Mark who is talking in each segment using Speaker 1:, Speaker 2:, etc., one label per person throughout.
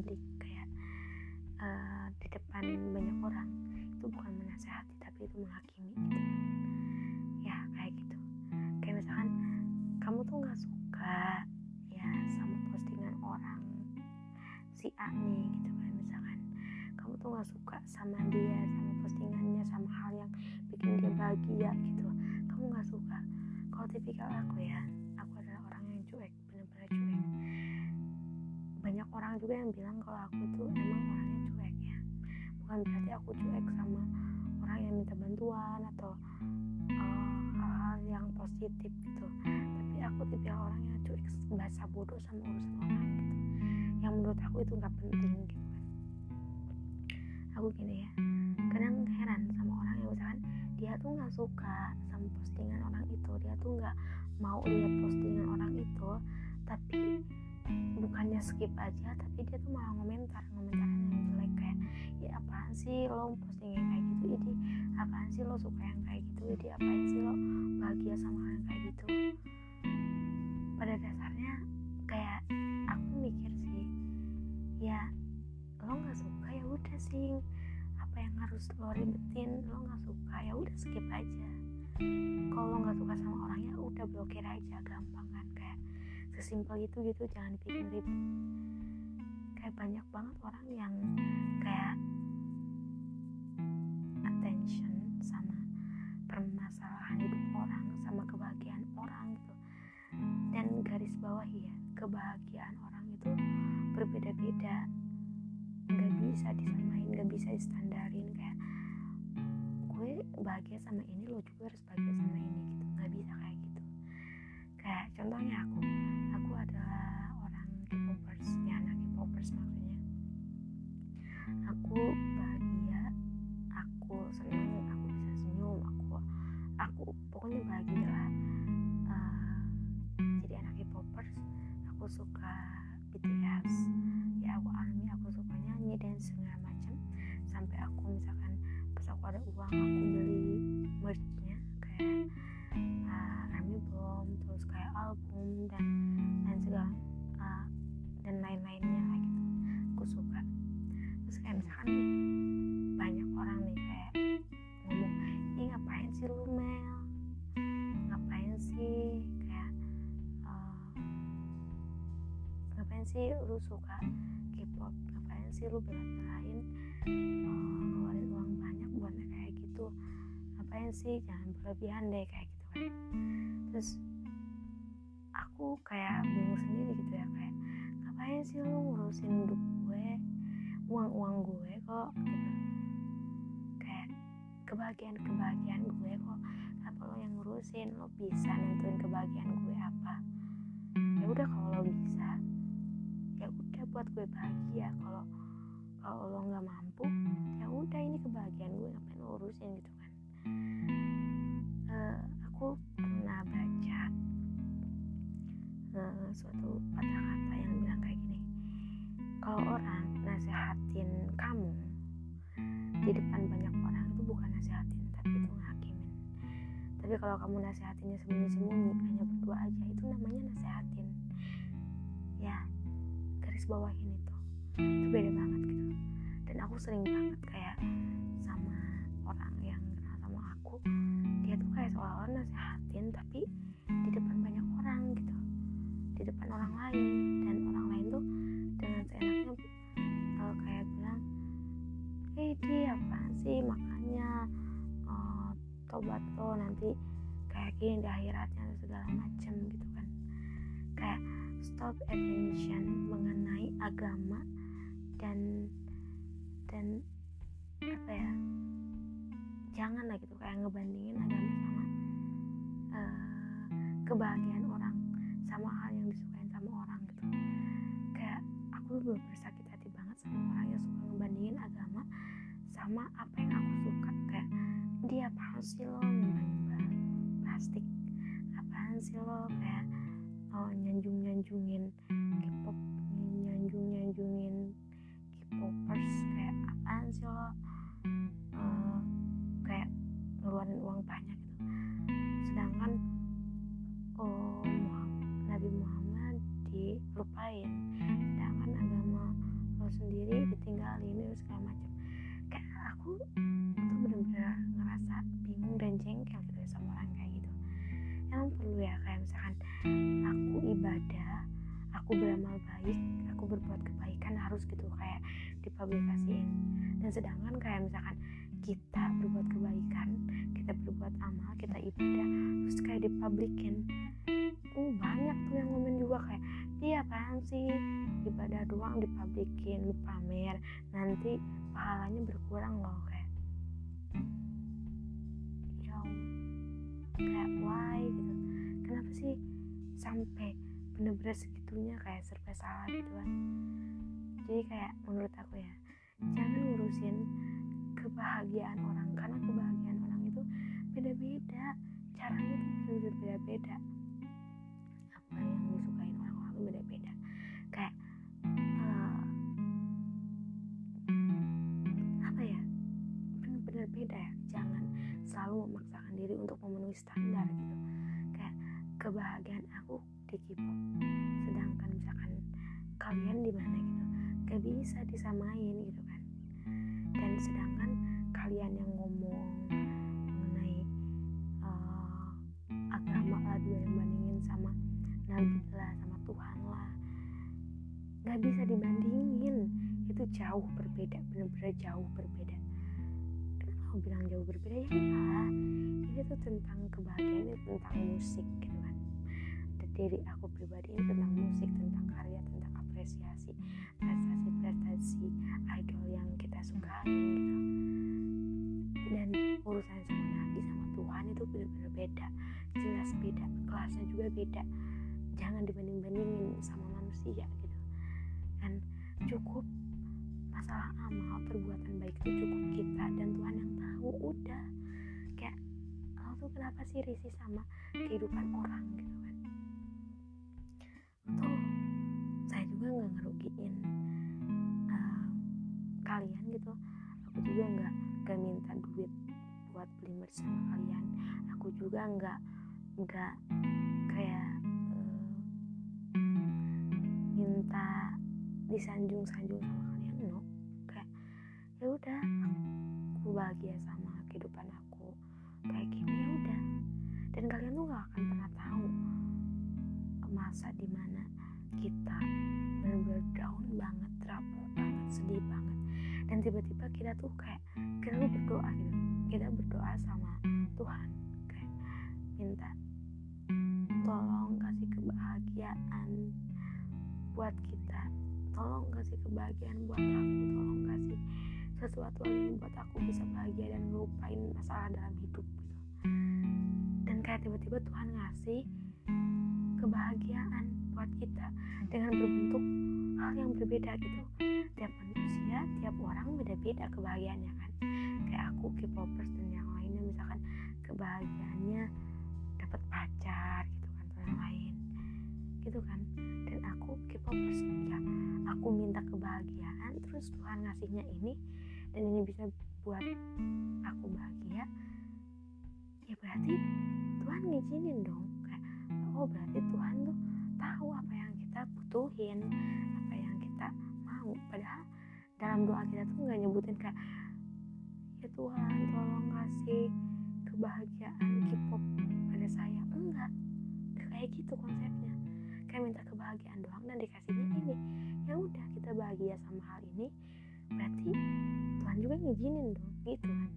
Speaker 1: publik kayak uh, di depan banyak orang itu bukan menasehati tapi itu menghakimi gitu. Ya kayak gitu. Kayak misalkan kamu tuh nggak suka ya sama postingan orang si A nih gitu kan misalkan. Kamu tuh nggak suka sama dia sama postingannya sama hal yang bikin dia bahagia gitu. Kamu nggak suka? Kalau tipikal aku ya aku adalah orang yang cuek bener-bener cuek banyak orang juga yang bilang kalau aku tuh emang orangnya cuek ya. Bukan berarti aku cuek sama orang yang minta bantuan atau uh, hal-hal yang positif gitu. Tapi aku tipe orang yang cuek bahasa bodoh sama urusan orang gitu. Yang menurut aku itu nggak penting gitu kan. Aku gini ya kadang heran sama orang yang misalkan dia tuh nggak suka sama postingan orang itu dia tuh nggak mau lihat postingan orang itu tapi bukannya skip aja tapi dia tuh malah komentar komentaran yang jelek kayak ya apaan sih lo posting yang kayak gitu? Ini apaan sih lo suka yang kayak gitu? Ini apaan sih lo bahagia sama yang kayak gitu? Pada dasarnya kayak aku mikir sih ya lo nggak suka ya udah sih. Apa yang harus lo ribetin lo nggak suka ya udah skip aja. Kalau lo nggak suka sama orang ya udah blokir aja gampang kan kayak sesimpel itu gitu jangan bikin ribet. Kayak banyak banget orang yang kayak attention sama permasalahan hidup orang sama kebahagiaan orang gitu. Dan garis bawah ya kebahagiaan orang itu berbeda-beda. Nggak bisa disamain nggak bisa distandarin kayak gue bahagia sama ini lo juga harus bahagia sama ini gitu. Nggak bisa kayak kayak contohnya aku. Aku adalah orang K-popers ya anak K-popers maksudnya. Aku ngapain sih lu suka K-pop? Ngapain sih lu bela-belain uh, ngeluarin uang banyak buat kayak gitu. Ngapain sih? Jangan berlebihan deh kayak gitu kan. Terus aku kayak bingung sendiri gitu ya kayak ngapain sih lu ngurusin hidup gue? Uang uang gue kok gitu. Kayak kebahagiaan kebahagiaan gue kok. Kenapa lo yang ngurusin? Lo bisa nentuin kebahagiaan gue buat gue bahagia. Kalau kalau lo nggak mampu ya udah ini kebahagiaan gue ngapain lo urusin gitu kan? Uh, aku pernah baca uh, suatu kata-kata yang bilang kayak gini kalau orang nasehatin kamu di depan banyak orang itu bukan nasehatin tapi itu ngakimin. Tapi kalau kamu nasehatinnya sembunyi-sembunyi hanya berdua aja itu namanya nasehatin. Ya garis bawahin itu. Itu beda banget gitu. Dan aku sering banget kayak sama orang yang kenal sama aku dia tuh kayak seolah-olah nasehatin tapi di depan banyak orang gitu. Di depan orang lain. Dan orang lain tuh dengan seenaknya uh, kayak bilang eh dia apaan sih makanya uh, tobat lo nanti kayak gini di akhiratnya segala macem gitu kan. Kayak stop attention mengenai agama dan dan apa ya jangan lah gitu kayak ngebandingin agama sama uh, kebahagiaan orang sama hal yang disukain sama orang gitu. Kayak aku bener sakit hati banget sama orang yang suka ngebandingin agama sama apa yang aku suka. Kayak apaan sih lo? Plastik. Apaan sih lo? Kayak nyanjungin K-pop nyanjung nyanjungin K-popers kayak apaan sih lo? Uh, kayak ngeluarin uang banyak gitu. Sedangkan oh Nabi Muhammad dilupain. Sedangkan agama lo sendiri ditinggalin itu segala macam aku beramal baik aku berbuat kebaikan harus gitu kayak dipublikasiin. Dan sedangkan kayak misalkan kita berbuat kebaikan kita berbuat amal kita ibadah terus kayak dipublikin uh banyak tuh yang komen juga kayak dia apaan sih? Ibadah doang dipublikin pamer nanti pahalanya berkurang loh kayak. Ya kayak why? gitu. Kenapa sih sampai bener-bener segitunya kayak serba salah gitu kan. Jadi kayak menurut aku ya jangan ngurusin kebahagiaan orang karena kebahagiaan orang itu beda-beda caranya tuh bener-bener beda-beda. Apa yang disukain orang-orang beda-beda. Kayak uh, apa ya bener-bener beda ya. Jangan selalu memaksakan diri untuk memenuhi standar gitu. Kayak kebahagiaan aku di K-pop. Sedangkan misalkan kalian di mana gitu gak bisa disamain gitu kan. Dan sedangkan kalian yang ngomong mengenai uh, agama lah dua yang bandingin sama nabi lah sama Tuhan lah nggak bisa dibandingin. Itu jauh berbeda benar-benar jauh berbeda. Kenapa bilang jauh berbeda? Ya ini tuh tentang kebahagiaan ini tentang musik gitu dari aku pribadi ini tentang musik tentang karya tentang apresiasi prestasi-prestasi idol yang kita sukai gitu. Dan urusan sama Nabi sama Tuhan itu benar-benar beda. Jelas beda kelasnya juga beda. Jangan dibanding-bandingin sama manusia gitu. Kan cukup masalah amal perbuatan baik itu cukup kita dan Tuhan yang tahu udah. Kayak lo tuh kenapa sih risih sama kehidupan orang? Gitu kan tuh saya juga nggak ngerugiin uh, kalian gitu. Aku juga nggak nggak minta duit buat beli merch sama kalian. Aku juga nggak nggak kayak uh, minta disanjung-sanjung sama kalian no. Kayak ya udah aku bahagia sama kehidupan aku kayak gini ya udah. Dan kalian tuh gak akan pernah tahu masa di mana kita benar-benar down banget rapuh banget sedih banget. Dan tiba-tiba kita tuh kayak kita tuh berdoa gitu. Kita berdoa sama Tuhan kayak minta tolong kasih kebahagiaan buat kita. Tolong kasih kebahagiaan buat aku tolong kasih sesuatu yang buat aku bisa bahagia dan ngelupain masalah dalam hidup gitu. Dan kayak tiba-tiba Tuhan ngasih kebahagiaan buat kita dengan berbentuk hal yang berbeda gitu. Tiap manusia tiap orang beda-beda kebahagiaannya kan. Kayak aku K-popers dan yang lainnya misalkan kebahagiaannya dapat pacar gitu kan atau yang lain. Gitu kan. Dan aku K-popers ya aku minta kebahagiaan terus Tuhan ngasihnya ini dan ini bisa buat aku bahagia ya berarti Tuhan ngizinin dong. Kayak oh berarti Tuhan tuh butuhin apa yang kita mau. Padahal dalam doa kita tuh nggak nyebutin kayak ya Tuhan tolong kasih kebahagiaan K-pop pada saya. Enggak. Kayak gitu konsepnya. Kayak minta kebahagiaan doang dan dikasihnya ini ya udah kita bahagia sama hal ini berarti Tuhan juga ngizinin dong gitu kan.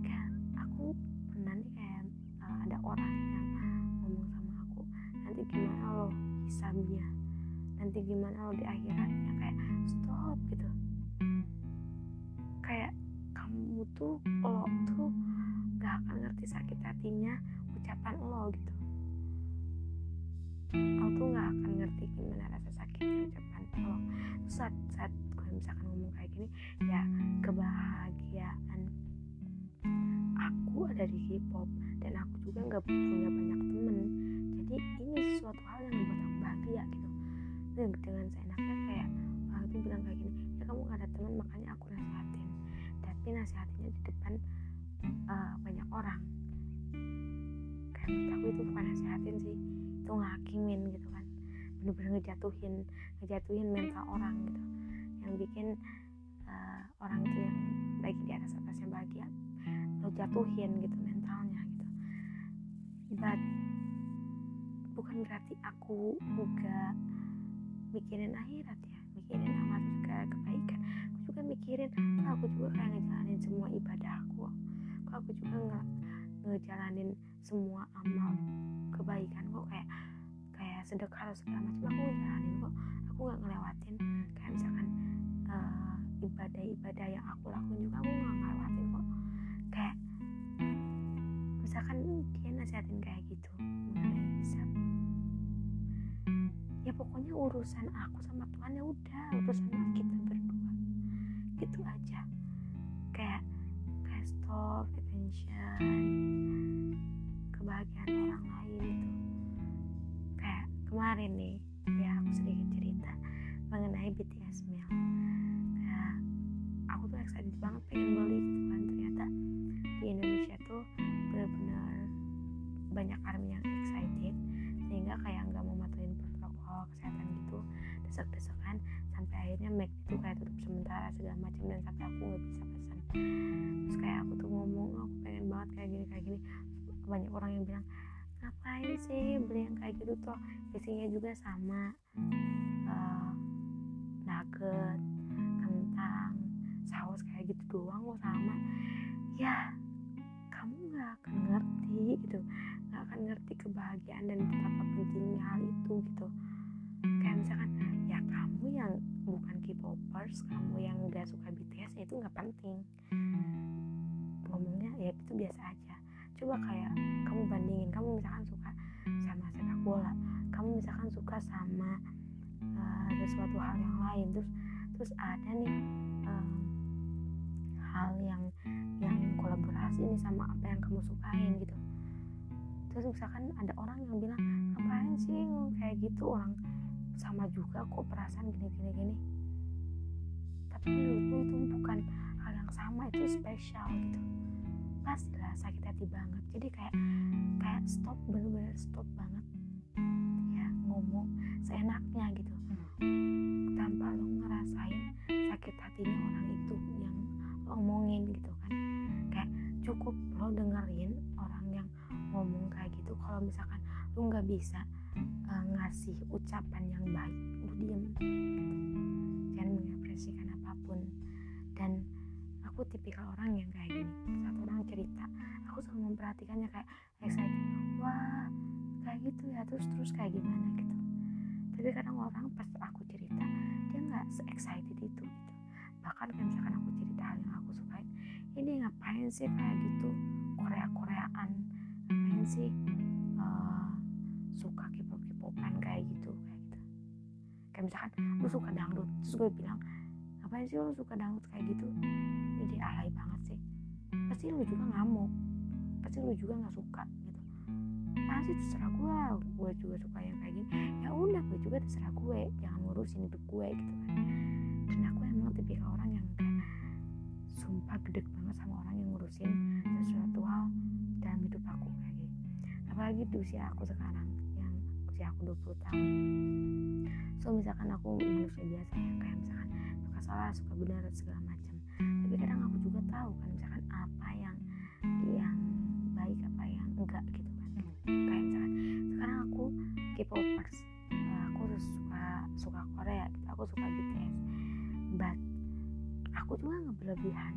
Speaker 1: Kayak aku pernah nih kayak uh, ada orang yang ngomong sama aku nanti gimana lo hisabnya nanti gimana lo di akhiratnya kayak stop gitu. Kayak kamu tuh lo tuh gak akan ngerti sakit hatinya ucapan lo gitu. Lo tuh gak akan ngerti gimana rasa sakitnya ucapan lo. Terus saat saat gue misalkan ngomong kayak gini ya kebahagiaan aku ada di hip hop dan aku juga gak punya banyak temen. Jadi ini sesuatu hal yang membuat aku bahagia gitu dengan seenaknya kayak orang itu bilang kayak gini ya kamu gak ada teman makanya aku nasihatin tapi nasihatinnya di depan uh, banyak orang. Kayak aku itu bukan nasihatin sih itu ngakimin gitu kan. Bener-bener ngejatuhin ngejatuhin mental orang gitu. Yang bikin uh, orang itu yang lagi di atas atasnya bahagia lo jatuhin gitu mentalnya gitu. But bukan berarti aku juga mikirin akhirat ya mikirin amal juga kebaikan. Aku juga mikirin oh, aku juga kayak ngejalanin semua ibadah aku? Kok aku juga nggak ngejalanin semua amal kebaikan kok? Kayak kayak sedekah atau segala macam aku ngejalanin kok. Aku nggak ngelewatin kayak misalkan uh, ibadah-ibadah yang aku lakuin juga aku nggak ngelewatin kok. Kayak misalkan dia nasihatin kayak gitu ya pokoknya urusan aku sama Tuhan ya udah urusan kita berdua. Gitu aja. Kayak kayak stop attention kebahagiaan orang lain itu kayak kemarin nih ya aku sedikit cerita mengenai BTS Meal kayak aku tuh excited banget pengen beli gitu kan. Ternyata di Indonesia tuh benar-benar banyak army yang akhirnya Mac itu kayak tutup sementara segala macam dan sampai aku nggak bisa pesan. Terus kayak aku tuh ngomong aku pengen banget kayak gini kayak gini. Banyak orang yang bilang ngapain sih beli yang kayak gitu tuh isinya juga sama uh, nugget kentang saus kayak gitu doang kok sama. Ya kamu nggak akan ngerti gitu nggak akan ngerti kebahagiaan dan betapa pentingnya hal itu gitu. Kayak misalkan ya kamu yang bukan K-popers kamu yang nggak suka BTS ya itu nggak penting. Ngomongnya ya itu biasa aja. Coba kayak kamu bandingin kamu misalkan suka sama sepak bola kamu misalkan suka sama uh, sesuatu hal yang lain terus terus ada nih um, hal yang yang kolaborasi nih sama apa yang kamu sukain gitu. Terus misalkan ada orang yang bilang ngapain sih kayak gitu orang sama juga kok perasaan gini gini. Gini tapi menurutku itu bukan hal yang sama itu spesial gitu. Pastilah sakit hati banget. Jadi kayak kayak stop bener-bener stop banget. Ya ngomong seenaknya gitu. Tanpa lo ngerasain sakit hatinya orang itu yang lo omongin gitu kan. Kayak cukup lo dengerin orang yang ngomong kayak gitu. Kalau misalkan lo nggak bisa ngasih ucapan yang baik. Lo diem gitu. jangan mengekspresikan apa pun. Dan aku tipikal orang yang kayak gini. Saat orang cerita aku selalu memperhatikannya kayak excited wah kayak gitu ya terus terus kayak gimana gitu. Tapi kadang orang pas aku cerita dia nggak se excited itu gitu. Bahkan kayak misalkan aku cerita hal yang aku sukain ini ngapain sih kayak gitu? Korea Koreaan ngapain sih? suka K-popan kayak gitu kayak gitu. Kayak misalkan lu suka dangdut terus gue bilang ngapain sih lu suka dangdut kayak gitu? Jadi alay banget sih. Pasti lu juga ngamuk pasti lu juga nggak suka gitu. Ah sih terserah gue gue juga suka yang kayak gini. Ya udah gue juga terserah gue jangan ngurusin hidup gue gitu kan. Dan aku emang tipikal orang yang kayak sumpah gede banget sama orang yang ngurusin sesuatu hal dalam hidup aku kayak gitu. Apalagi di usia aku sekarang usia aku 20 tahun. So misalkan aku manusia biasa ya kayak misalkan suka salah suka benar segala macam. Tapi kadang aku juga tahu kan misalkan apa yang yang baik apa yang enggak gitu kan. Kayak misalkan sekarang aku K-popers. Aku suka suka Korea gitu aku suka BTS but aku juga nggak berlebihan.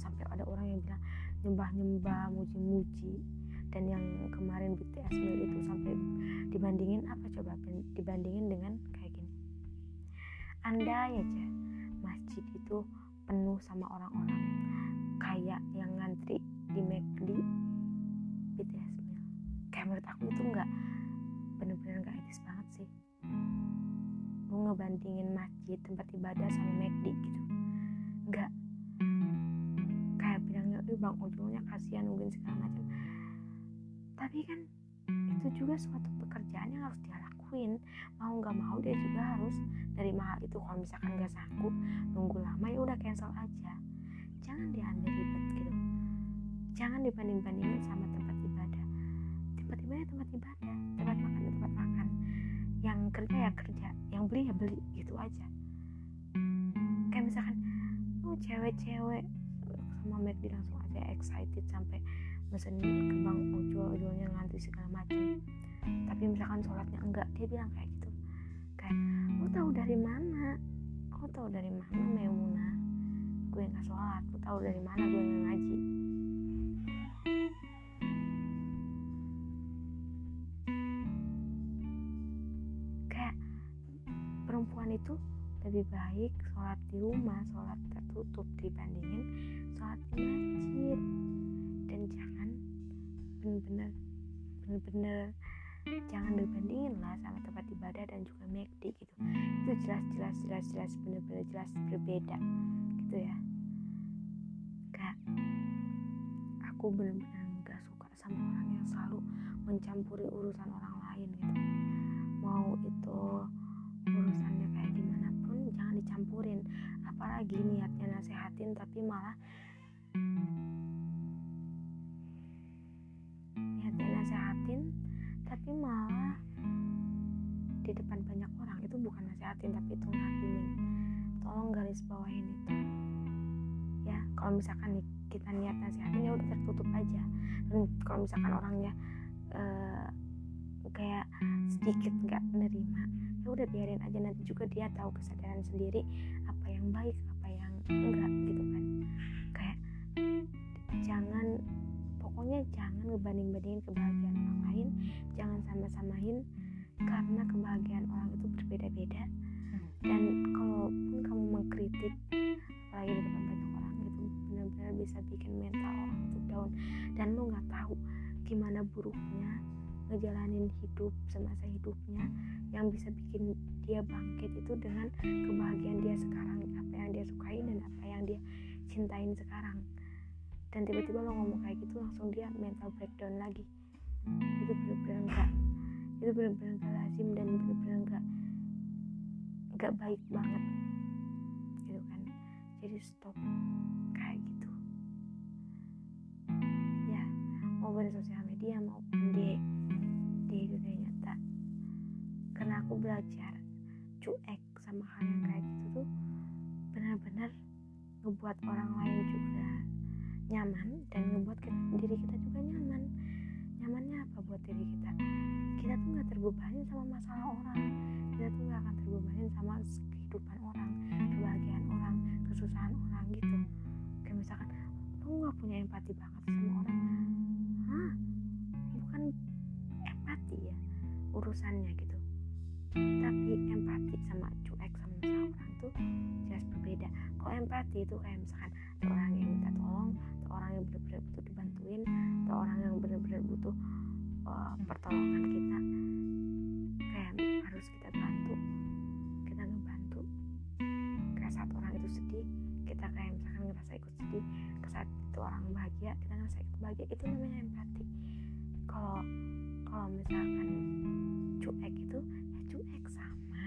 Speaker 1: Sampai ada orang yang bilang nyembah nyembah muji muji dan yang kemarin BTS Mil itu sampai dibandingin apa coba? Dibandingin dengan kayak gini. Andai aja masjid itu penuh sama orang-orang kayak yang ngantri di McD BTS Meal kayak menurut aku itu nggak bener-bener nggak etis banget sih. Lu ngebandingin masjid tempat ibadah sama McD gitu nggak. Kayak bilangnya bang ujungnya kasihan mungkin segala macam tapi kan itu juga suatu pekerjaan yang harus dia lakuin. Mau nggak mau dia juga harus dari mahal itu. Kalau misalkan nggak sanggup nunggu lama ya udah cancel aja. Jangan diambil ribet gitu. Jangan dibanding bandingin sama tempat ibadah. Tempat ibadah tempat ibadah. Tempat makan ya tempat makan. Yang kerja ya kerja. Yang beli ya beli. Gitu aja. Kayak misalkan oh cewek-cewek. Sama McD langsung aja excited sampai mesen ke bang ojol ojolnya ngantri segala macam. Tapi misalkan sholatnya enggak dia bilang kayak gitu. Kayak lo tahu dari mana? Lo tahu dari mana Memuna gue nggak sholat. Lo tahu dari mana gue nggak ngaji? Kayak perempuan itu lebih baik sholat di rumah sholat tertutup dibandingin sholat di masjid. Dan jangan bener-bener bener-bener jangan dibandingin lah sama tempat ibadah dan juga McD gitu. Itu jelas jelas jelas jelas bener-bener jelas berbeda gitu ya. Kak aku bener-bener gak suka sama orang yang selalu mencampuri urusan orang lain gitu. Mau itu urusannya kayak gimana pun jangan dicampurin. Apalagi niatnya nasehatin tapi malah nasehatin tapi malah di depan banyak orang itu bukan nasehatin tapi itu ngakimin tolong garis bawahin itu. Ya kalau misalkan kita niat nasehatin ya udah tertutup aja. Dan kalau misalkan orangnya uh, kayak sedikit nggak menerima ya udah biarin aja. Nanti juga dia tahu kesadaran sendiri apa yang baik apa yang enggak gitu kan. Kayak jangan pokoknya jangan ngebanding-bandingin kebahagiaan orang lain jangan sama-samain karena kebahagiaan orang itu berbeda-beda. Dan kalaupun kamu mengkritik apalagi di depan banyak orang gitu benar-benar bisa bikin mental orang itu down. Dan lo nggak tahu gimana buruknya ngejalanin hidup semasa hidupnya yang bisa bikin dia bangkit itu dengan kebahagiaan dia sekarang apa yang dia sukai dan apa yang dia cintain sekarang dan tiba-tiba lo ngomong kayak gitu langsung dia mental breakdown lagi. Itu bener-bener enggak itu bener-bener enggak lazim dan bener-bener enggak enggak baik banget. Gitu kan. Jadi stop. Kayak gitu. Ya mau di sosial media maupun di di dunia nyata. Karena aku belajar cuek sama hal yang kayak gitu tuh benar-benar ngebuat orang lain juga nyaman dan ngebuat kita, diri kita juga nyaman. Nyamannya apa buat diri kita? Kita tuh nggak terbebani sama masalah orang. Kita tuh nggak akan terbebani sama kehidupan orang kebahagiaan orang kesusahan orang gitu. Kayak misalkan lu nggak punya empati banget sama orang. Hah? Bukan empati ya urusannya gitu. Tapi empati sama cuek sama masalah orang tuh jelas berbeda. Kalau empati itu kayak misalkan orang yang minta tolong orang yang benar-benar butuh dibantuin atau orang yang benar-benar butuh uh, pertolongan kita. Kayak harus kita bantu kita ngebantu. Kayak saat orang itu sedih kita kayak misalkan ngerasa ikut sedih ke saat itu orang bahagia kita ngerasa ikut bahagia. Itu namanya empati. Kalau kalau misalkan cuek itu ya cuek sama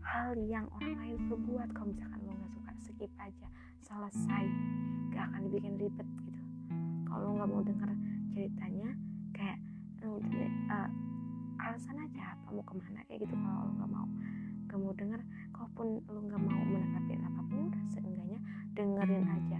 Speaker 1: hal yang orang lain perbuat. Kalau misalkan lo nggak suka skip aja selesai gak akan dibikin ribet gitu. Kalau lo nggak mau denger ceritanya kayak uh, alasan aja apa mau ke mana kayak gitu kalau lo nggak mau. Gak mau denger kalaupun lo nggak mau menanggapi apa pun ya udah seenggaknya dengerin aja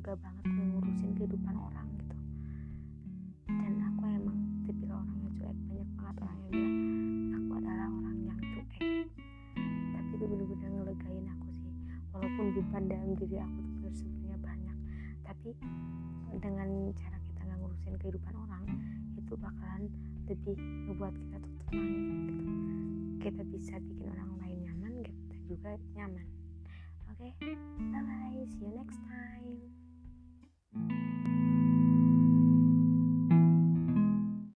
Speaker 1: lega banget ngurusin kehidupan orang gitu. Dan aku emang tipikal orang yang cuek banyak banget orang yang bilang aku adalah orang yang cuek. Tapi itu benar-benar ngelegain aku sih. Walaupun beban dalam diri aku tuh sebenarnya banyak tapi dengan cara kita nggak ngurusin kehidupan orang itu bakalan lebih ngebuat kita tuh tenang gitu. Kita bisa bikin orang lain nyaman kita juga nyaman. Okay? bye bye see you next time Música